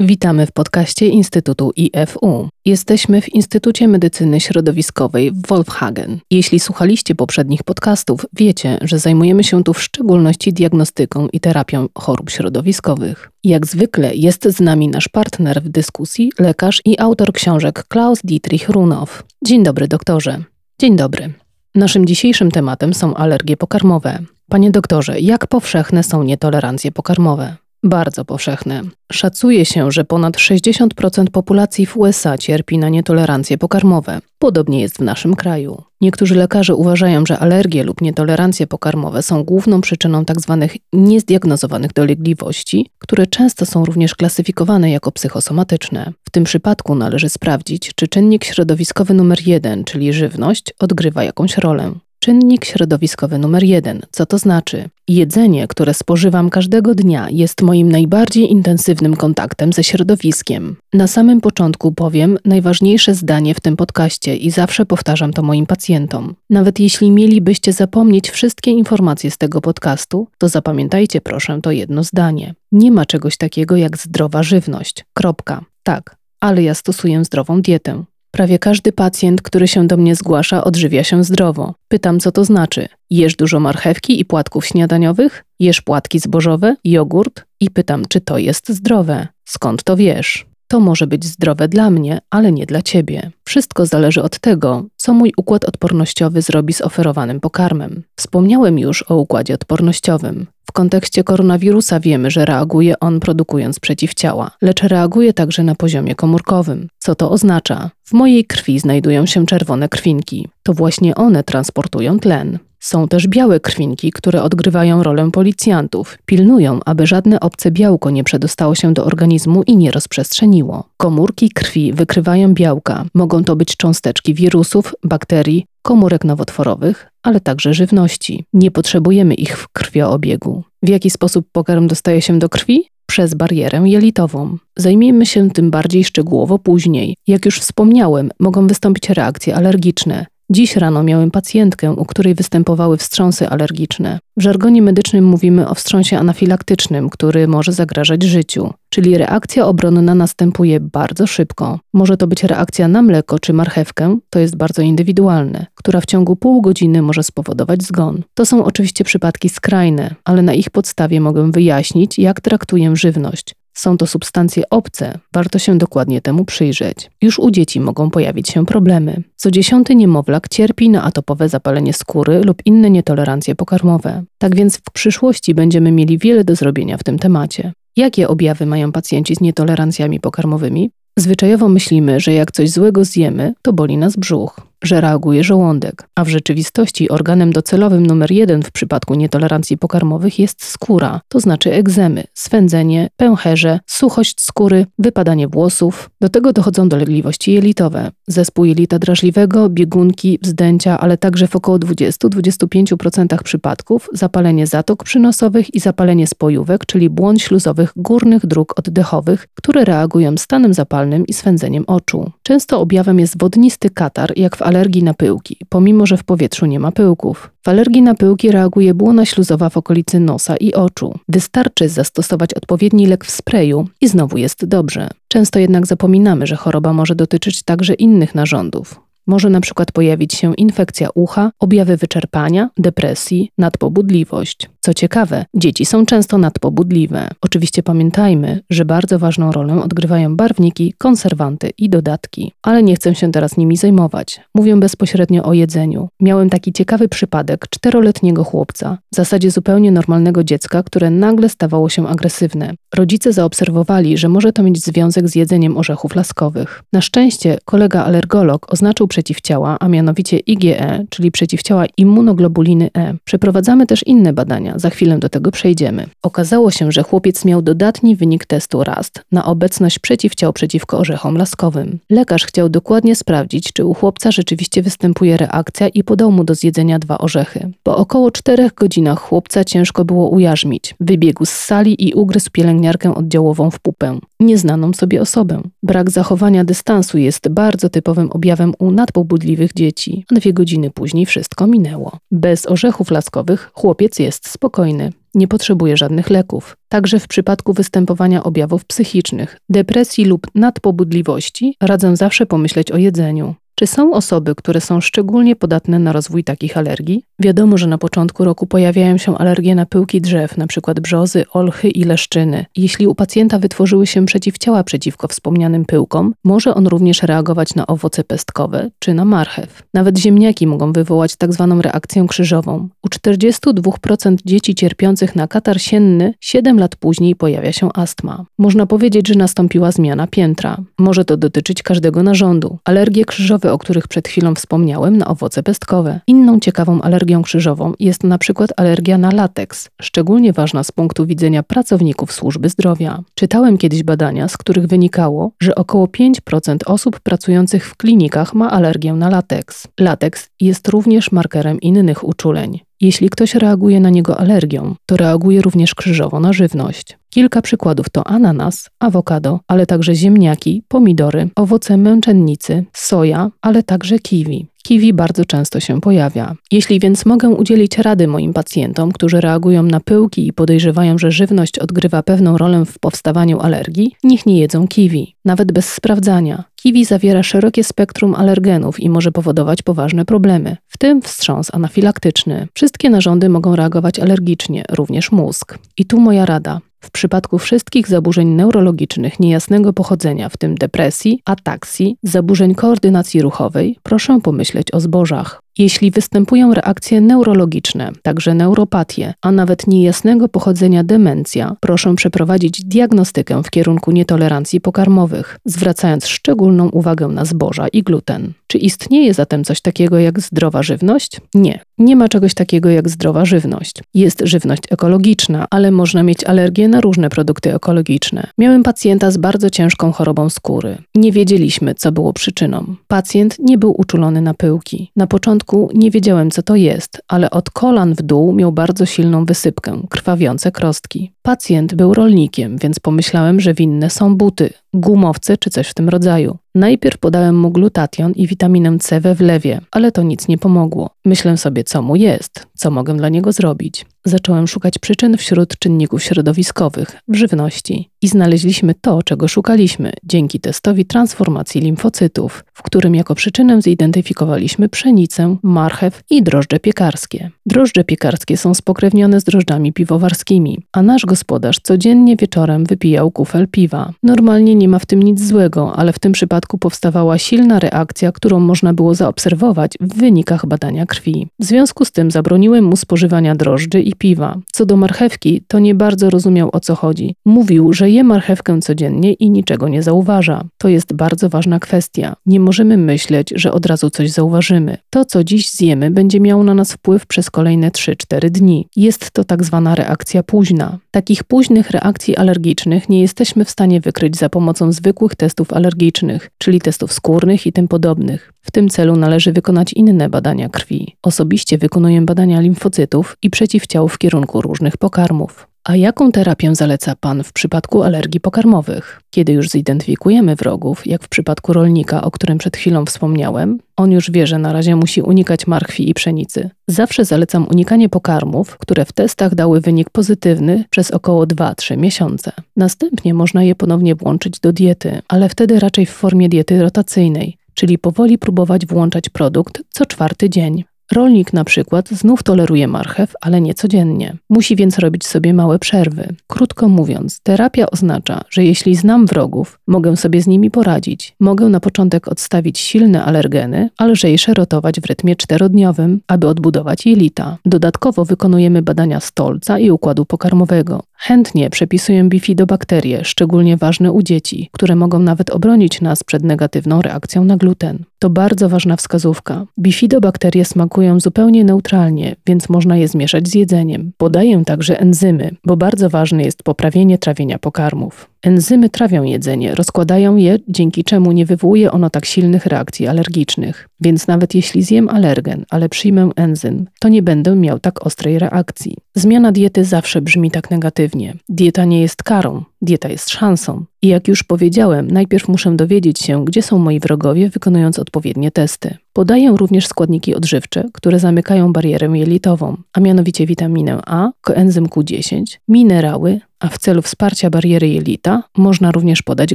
Witamy w podcaście Instytutu IFU. Jesteśmy w Instytucie Medycyny Środowiskowej w Wolfhagen. Jeśli słuchaliście poprzednich podcastów, wiecie, że zajmujemy się tu w szczególności diagnostyką i terapią chorób środowiskowych. Jak zwykle jest z nami nasz partner w dyskusji, lekarz i autor książek Klaus Dietrich Runow. Dzień dobry, doktorze. Dzień dobry. Naszym dzisiejszym tematem są alergie pokarmowe. Panie doktorze, jak powszechne są nietolerancje pokarmowe? Bardzo powszechne. Szacuje się, że ponad 60% populacji w USA cierpi na nietolerancje pokarmowe. Podobnie jest w naszym kraju. Niektórzy lekarze uważają, że alergie lub nietolerancje pokarmowe są główną przyczyną tzw. Tak niezdiagnozowanych dolegliwości, które często są również klasyfikowane jako psychosomatyczne. W tym przypadku należy sprawdzić, czy czynnik środowiskowy numer jeden, czyli żywność, odgrywa jakąś rolę. Czynnik środowiskowy numer jeden. Co to znaczy? Jedzenie, które spożywam każdego dnia, jest moim najbardziej intensywnym kontaktem ze środowiskiem. Na samym początku powiem najważniejsze zdanie w tym podcaście i zawsze powtarzam to moim pacjentom. Nawet jeśli mielibyście zapomnieć wszystkie informacje z tego podcastu, to zapamiętajcie proszę to jedno zdanie. Nie ma czegoś takiego jak zdrowa żywność. Kropka. Tak, ale ja stosuję zdrową dietę. Prawie każdy pacjent, który się do mnie zgłasza, odżywia się zdrowo. Pytam, co to znaczy. Jesz dużo marchewki i płatków śniadaniowych? Jesz płatki zbożowe, jogurt? I pytam, czy to jest zdrowe. Skąd to wiesz? To może być zdrowe dla mnie, ale nie dla ciebie. Wszystko zależy od tego, co mój układ odpornościowy zrobi z oferowanym pokarmem. Wspomniałem już o układzie odpornościowym. W kontekście koronawirusa wiemy, że reaguje on produkując przeciwciała, lecz reaguje także na poziomie komórkowym. Co to oznacza? W mojej krwi znajdują się czerwone krwinki. To właśnie one transportują tlen. Są też białe krwinki, które odgrywają rolę policjantów. Pilnują, aby żadne obce białko nie przedostało się do organizmu i nie rozprzestrzeniło. Komórki krwi wykrywają białka. Mogą to być cząsteczki wirusów, bakterii, komórek nowotworowych, ale także żywności. Nie potrzebujemy ich w krwioobiegu. W jaki sposób pokarm dostaje się do krwi? Przez barierę jelitową. Zajmijmy się tym bardziej szczegółowo później. Jak już wspomniałem, mogą wystąpić reakcje alergiczne. Dziś rano miałem pacjentkę, u której występowały wstrząsy alergiczne. W żargonie medycznym mówimy o wstrząsie anafilaktycznym, który może zagrażać życiu, czyli reakcja obronna następuje bardzo szybko. Może to być reakcja na mleko czy marchewkę, to jest bardzo indywidualne, która w ciągu pół godziny może spowodować zgon. To są oczywiście przypadki skrajne, ale na ich podstawie mogę wyjaśnić, jak traktuję żywność. Są to substancje obce, warto się dokładnie temu przyjrzeć. Już u dzieci mogą pojawić się problemy. Co dziesiąty niemowlak cierpi na atopowe zapalenie skóry lub inne nietolerancje pokarmowe. Tak więc w przyszłości będziemy mieli wiele do zrobienia w tym temacie. Jakie objawy mają pacjenci z nietolerancjami pokarmowymi? Zwyczajowo myślimy, że jak coś złego zjemy, to boli nas brzuch że reaguje żołądek, a w rzeczywistości organem docelowym numer jeden w przypadku nietolerancji pokarmowych jest skóra, to znaczy egzemy, swędzenie, pęcherze, suchość skóry, wypadanie włosów. Do tego dochodzą dolegliwości jelitowe, zespół jelita drażliwego, biegunki, wzdęcia, ale także w około 20-25% przypadków zapalenie zatok przynosowych i zapalenie spojówek, czyli błąd śluzowych górnych dróg oddechowych, które reagują stanem zapalnym i swędzeniem oczu. Często objawem jest wodnisty katar, jak w alergii na pyłki, pomimo że w powietrzu nie ma pyłków. W alergii na pyłki reaguje błona śluzowa w okolicy nosa i oczu. Wystarczy zastosować odpowiedni lek w sprayu i znowu jest dobrze. Często jednak zapominamy, że choroba może dotyczyć także innych narządów. Może na przykład pojawić się infekcja ucha, objawy wyczerpania, depresji, nadpobudliwość. Co ciekawe, dzieci są często nadpobudliwe. Oczywiście pamiętajmy, że bardzo ważną rolę odgrywają barwniki, konserwanty i dodatki. Ale nie chcę się teraz nimi zajmować. Mówię bezpośrednio o jedzeniu. Miałem taki ciekawy przypadek czteroletniego chłopca, w zasadzie zupełnie normalnego dziecka, które nagle stawało się agresywne. Rodzice zaobserwowali, że może to mieć związek z jedzeniem orzechów laskowych. Na szczęście kolega alergolog oznaczył przeciwciała, a mianowicie IgE, czyli przeciwciała immunoglobuliny E. Przeprowadzamy też inne badania za chwilę do tego przejdziemy. Okazało się, że chłopiec miał dodatni wynik testu RAST na obecność przeciwciał przeciwko orzechom laskowym. Lekarz chciał dokładnie sprawdzić, czy u chłopca rzeczywiście występuje reakcja i podał mu do zjedzenia dwa orzechy. Po około czterech godzinach chłopca ciężko było ujarzmić. Wybiegł z sali i ugryzł pielęgniarkę oddziałową w pupę. Nieznaną sobie osobę. Brak zachowania dystansu jest bardzo typowym objawem u nadpobudliwych dzieci. Dwie godziny później wszystko minęło. Bez orzechów laskowych chłopiec jest spokojny nie potrzebuje żadnych leków. Także w przypadku występowania objawów psychicznych, depresji lub nadpobudliwości radzę zawsze pomyśleć o jedzeniu. Czy są osoby, które są szczególnie podatne na rozwój takich alergii? Wiadomo, że na początku roku pojawiają się alergie na pyłki drzew, np. brzozy, olchy i leszczyny. Jeśli u pacjenta wytworzyły się przeciwciała przeciwko wspomnianym pyłkom, może on również reagować na owoce pestkowe czy na marchew. Nawet ziemniaki mogą wywołać tzw. Tak reakcję krzyżową. U 42% dzieci cierpiących na katar sienny 7 lat później pojawia się astma. Można powiedzieć, że nastąpiła zmiana piętra. Może to dotyczyć każdego narządu. Alergie krzyżowe o których przed chwilą wspomniałem, na owoce pestkowe. Inną ciekawą alergią krzyżową jest na przykład alergia na lateks, szczególnie ważna z punktu widzenia pracowników służby zdrowia. Czytałem kiedyś badania, z których wynikało, że około 5% osób pracujących w klinikach ma alergię na lateks. Lateks jest również markerem innych uczuleń. Jeśli ktoś reaguje na niego alergią, to reaguje również krzyżowo na żywność. Kilka przykładów to ananas, awokado, ale także ziemniaki, pomidory, owoce męczennicy, soja, ale także kiwi. Kiwi bardzo często się pojawia. Jeśli więc mogę udzielić rady moim pacjentom, którzy reagują na pyłki i podejrzewają, że żywność odgrywa pewną rolę w powstawaniu alergii, niech nie jedzą kiwi, nawet bez sprawdzania. Kiwi zawiera szerokie spektrum alergenów i może powodować poważne problemy, w tym wstrząs anafilaktyczny. Wszystkie narządy mogą reagować alergicznie, również mózg. I tu moja rada. W przypadku wszystkich zaburzeń neurologicznych niejasnego pochodzenia, w tym depresji, ataksji, zaburzeń koordynacji ruchowej, proszę pomyśleć o zbożach. Jeśli występują reakcje neurologiczne, także neuropatie, a nawet niejasnego pochodzenia demencja, proszę przeprowadzić diagnostykę w kierunku nietolerancji pokarmowych, zwracając szczególną uwagę na zboża i gluten. Czy istnieje zatem coś takiego jak zdrowa żywność? Nie. Nie ma czegoś takiego jak zdrowa żywność. Jest żywność ekologiczna, ale można mieć alergię na różne produkty ekologiczne. Miałem pacjenta z bardzo ciężką chorobą skóry. Nie wiedzieliśmy, co było przyczyną. Pacjent nie był uczulony na pyłki. Na początku nie wiedziałem, co to jest, ale od kolan w dół miał bardzo silną wysypkę, krwawiące krostki. Pacjent był rolnikiem, więc pomyślałem, że winne są buty, gumowce czy coś w tym rodzaju. Najpierw podałem mu glutation i witaminę C we wlewie, ale to nic nie pomogło. Myślę sobie, co mu jest, co mogę dla niego zrobić. Zacząłem szukać przyczyn wśród czynników środowiskowych, w żywności i znaleźliśmy to, czego szukaliśmy dzięki testowi transformacji limfocytów, w którym jako przyczynę zidentyfikowaliśmy pszenicę, marchew i drożdże piekarskie. Drożdże piekarskie są spokrewnione z drożdżami piwowarskimi, a nasz gospodarz codziennie wieczorem wypijał kufel piwa. Normalnie nie ma w tym nic złego, ale w tym przypadku powstawała silna reakcja, którą można było zaobserwować w wynikach badania krwi. W związku z tym zabroniłem mu spożywania drożdży i piwa. Co do marchewki, to nie bardzo rozumiał o co chodzi. Mówił, że je marchewkę codziennie i niczego nie zauważa. To jest bardzo ważna kwestia. Nie możemy myśleć, że od razu coś zauważymy. To, co dziś zjemy, będzie miało na nas wpływ przez kolejne 3-4 dni. Jest to tak zwana reakcja późna. Takich późnych reakcji alergicznych nie jesteśmy w stanie wykryć za pomocą zwykłych testów alergicznych, czyli testów skórnych i tym podobnych. W tym celu należy wykonać inne badania krwi. Osobiście wykonuję badania limfocytów i przeciwciał w kierunku różnych pokarmów. A jaką terapię zaleca Pan w przypadku alergii pokarmowych? Kiedy już zidentyfikujemy wrogów, jak w przypadku rolnika, o którym przed chwilą wspomniałem, on już wie, że na razie musi unikać marchwi i pszenicy. Zawsze zalecam unikanie pokarmów, które w testach dały wynik pozytywny przez około 2-3 miesiące. Następnie można je ponownie włączyć do diety, ale wtedy raczej w formie diety rotacyjnej, czyli powoli próbować włączać produkt co czwarty dzień. Rolnik na przykład znów toleruje marchew, ale nie codziennie. Musi więc robić sobie małe przerwy. Krótko mówiąc, terapia oznacza, że jeśli znam wrogów, mogę sobie z nimi poradzić. Mogę na początek odstawić silne alergeny, a lżejsze rotować w rytmie czterodniowym, aby odbudować jelita. Dodatkowo wykonujemy badania stolca i układu pokarmowego. Chętnie przepisuję bifidobakterie, szczególnie ważne u dzieci, które mogą nawet obronić nas przed negatywną reakcją na gluten. To bardzo ważna wskazówka. Bifidobakterie smakują zupełnie neutralnie, więc można je zmieszać z jedzeniem. Podaję także enzymy, bo bardzo ważne jest poprawienie trawienia pokarmów. Enzymy trawią jedzenie, rozkładają je, dzięki czemu nie wywołuje ono tak silnych reakcji alergicznych. Więc nawet jeśli zjem alergen, ale przyjmę enzym, to nie będę miał tak ostrej reakcji. Zmiana diety zawsze brzmi tak negatywnie. Dieta nie jest karą, dieta jest szansą. I jak już powiedziałem, najpierw muszę dowiedzieć się, gdzie są moi wrogowie, wykonując odpowiednie testy. Podaję również składniki odżywcze, które zamykają barierę jelitową, a mianowicie witaminę A, koenzym Q10, minerały, a w celu wsparcia bariery jelita można również podać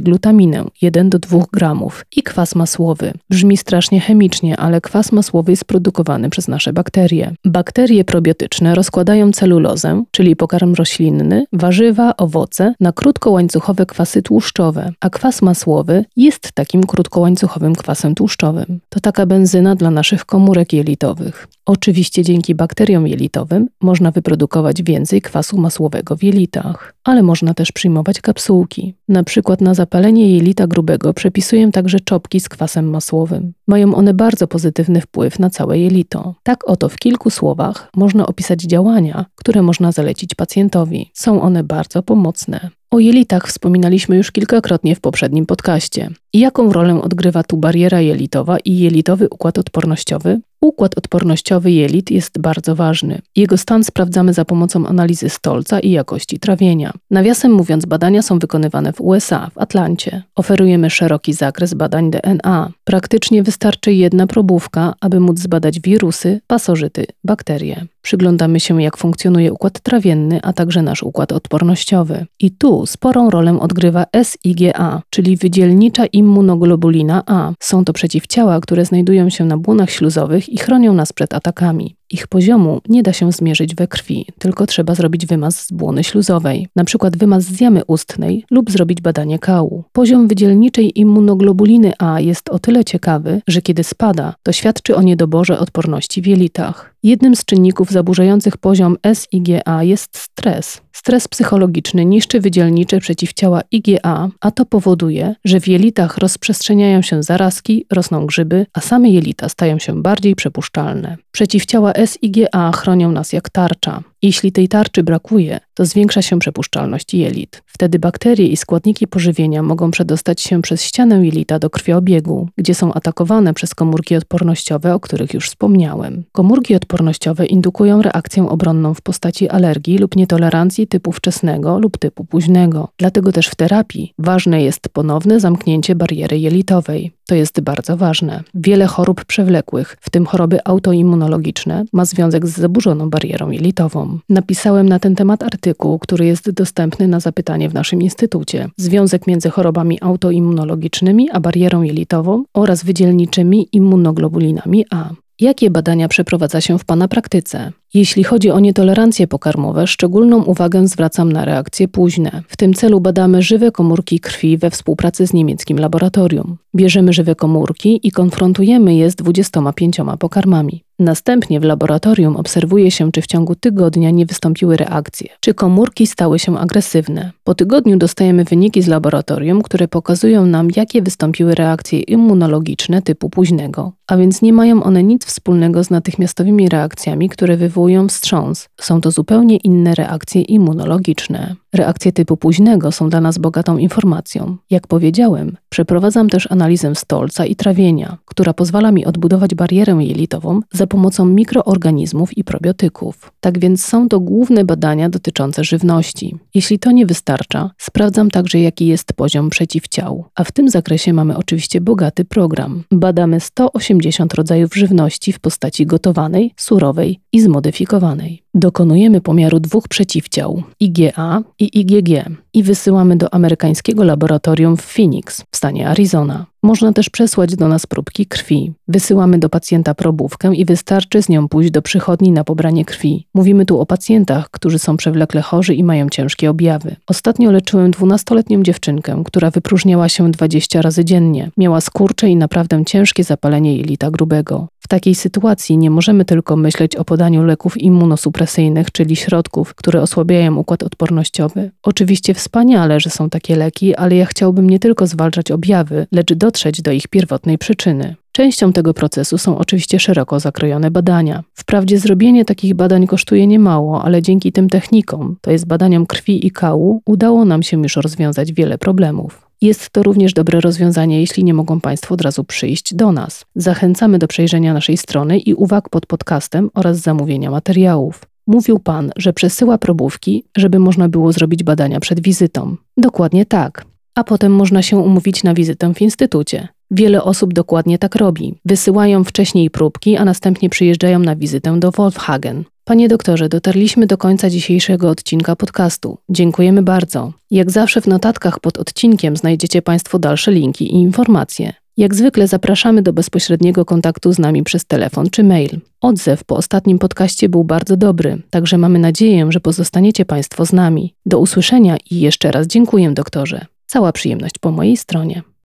glutaminę 1 do 2 gramów i kwas masłowy. Brzmi strasznie chemicznie, ale kwas masłowy jest produkowany przez nasze bakterie. Bakterie probiotyczne rozkładają celulozę, czyli pokarm roślinny, warzywa, owoce na krótkołańcuchowe kwasy tłuszczowe, a kwas masłowy jest takim krótkołańcuchowym kwasem tłuszczowym. To taka benzyna dla naszych komórek jelitowych. Oczywiście dzięki bakteriom jelitowym można wyprodukować więcej kwasu masłowego w jelitach, ale można też przyjmować kapsułki. Na przykład na zapalenie jelita grubego przepisuję także czopki z kwasem masłowym. Mają one bardzo pozytywny wpływ na całe jelito. Tak oto w kilku słowach można opisać działania, które można zalecić pacjentowi. Są one bardzo pomocne. O jelitach wspominaliśmy już kilkakrotnie w poprzednim podcaście. I jaką rolę odgrywa tu bariera jelitowa i jelitowy układ odpornościowy? Układ odpornościowy jelit jest bardzo ważny. Jego stan sprawdzamy za pomocą analizy stolca i jakości trawienia. Nawiasem mówiąc, badania są wykonywane w USA, w Atlancie. Oferujemy szeroki zakres badań DNA. Praktycznie wystarczy jedna probówka, aby móc zbadać wirusy, pasożyty, bakterie. Przyglądamy się, jak funkcjonuje układ trawienny, a także nasz układ odpornościowy. I tu sporą rolę odgrywa SIGA, czyli wydzielnicza immunoglobulina A. Są to przeciwciała, które znajdują się na błonach śluzowych i chronią nas przed atakami. Ich poziomu nie da się zmierzyć we krwi, tylko trzeba zrobić wymaz z błony śluzowej, przykład wymaz z jamy ustnej lub zrobić badanie kału. Poziom wydzielniczej immunoglobuliny A jest o tyle ciekawy, że kiedy spada, to świadczy o niedoborze odporności w jelitach. Jednym z czynników zaburzających poziom SIGA jest stres. Stres psychologiczny niszczy wydzielnicze przeciwciała IgA, a to powoduje, że w jelitach rozprzestrzeniają się zarazki, rosną grzyby, a same jelita stają się bardziej przepuszczalne. Przeciwciała SIGA chronią nas jak tarcza. Jeśli tej tarczy brakuje, to zwiększa się przepuszczalność jelit. Wtedy bakterie i składniki pożywienia mogą przedostać się przez ścianę jelita do krwiobiegu, gdzie są atakowane przez komórki odpornościowe, o których już wspomniałem. Komórki odpornościowe indukują reakcję obronną w postaci alergii lub nietolerancji typu wczesnego lub typu późnego. Dlatego też w terapii ważne jest ponowne zamknięcie bariery jelitowej. To jest bardzo ważne. Wiele chorób przewlekłych, w tym choroby autoimmunologiczne, ma związek z zaburzoną barierą jelitową. Napisałem na ten temat artykuł, który jest dostępny na zapytanie w naszym instytucie. Związek między chorobami autoimmunologicznymi a barierą jelitową oraz wydzielniczymi immunoglobulinami A. Jakie badania przeprowadza się w Pana praktyce? Jeśli chodzi o nietolerancje pokarmowe, szczególną uwagę zwracam na reakcje późne. W tym celu badamy żywe komórki krwi we współpracy z niemieckim laboratorium. Bierzemy żywe komórki i konfrontujemy je z 25 pokarmami. Następnie w laboratorium obserwuje się, czy w ciągu tygodnia nie wystąpiły reakcje, czy komórki stały się agresywne. Po tygodniu dostajemy wyniki z laboratorium, które pokazują nam, jakie wystąpiły reakcje immunologiczne typu późnego, a więc nie mają one nic wspólnego z natychmiastowymi reakcjami, które wywołują wstrząs. Są to zupełnie inne reakcje immunologiczne. Reakcje typu późnego są dla nas bogatą informacją. Jak powiedziałem, przeprowadzam też analizę stolca i trawienia, która pozwala mi odbudować barierę jelitową za pomocą mikroorganizmów i probiotyków. Tak więc są to główne badania dotyczące żywności. Jeśli to nie wystarcza, sprawdzam także jaki jest poziom przeciwciał. A w tym zakresie mamy oczywiście bogaty program. Badamy 180 rodzajów żywności w postaci gotowanej, surowej i zmodyfikowanej. Dokonujemy pomiaru dwóch przeciwciał IgA i IgG i wysyłamy do amerykańskiego laboratorium w Phoenix w stanie Arizona. Można też przesłać do nas próbki krwi. Wysyłamy do pacjenta probówkę i wystarczy z nią pójść do przychodni na pobranie krwi. Mówimy tu o pacjentach, którzy są przewlekle chorzy i mają ciężkie objawy. Ostatnio leczyłem 12-letnią dziewczynkę, która wypróżniała się 20 razy dziennie. Miała skurcze i naprawdę ciężkie zapalenie jelita grubego. Takiej sytuacji nie możemy tylko myśleć o podaniu leków immunosupresyjnych, czyli środków, które osłabiają układ odpornościowy. Oczywiście wspaniale, że są takie leki, ale ja chciałbym nie tylko zwalczać objawy, lecz dotrzeć do ich pierwotnej przyczyny. Częścią tego procesu są oczywiście szeroko zakrojone badania. Wprawdzie zrobienie takich badań kosztuje niemało, ale dzięki tym technikom, to jest badaniom krwi i kału, udało nam się już rozwiązać wiele problemów. Jest to również dobre rozwiązanie, jeśli nie mogą Państwo od razu przyjść do nas. Zachęcamy do przejrzenia naszej strony i uwag pod podcastem oraz zamówienia materiałów. Mówił Pan, że przesyła probówki, żeby można było zrobić badania przed wizytą. Dokładnie tak. A potem można się umówić na wizytę w instytucie. Wiele osób dokładnie tak robi. Wysyłają wcześniej próbki, a następnie przyjeżdżają na wizytę do Wolfhagen. Panie doktorze, dotarliśmy do końca dzisiejszego odcinka podcastu. Dziękujemy bardzo. Jak zawsze w notatkach pod odcinkiem znajdziecie Państwo dalsze linki i informacje. Jak zwykle zapraszamy do bezpośredniego kontaktu z nami przez telefon czy mail. Odzew po ostatnim podcaście był bardzo dobry, także mamy nadzieję, że pozostaniecie Państwo z nami. Do usłyszenia i jeszcze raz dziękuję doktorze. Cała przyjemność po mojej stronie.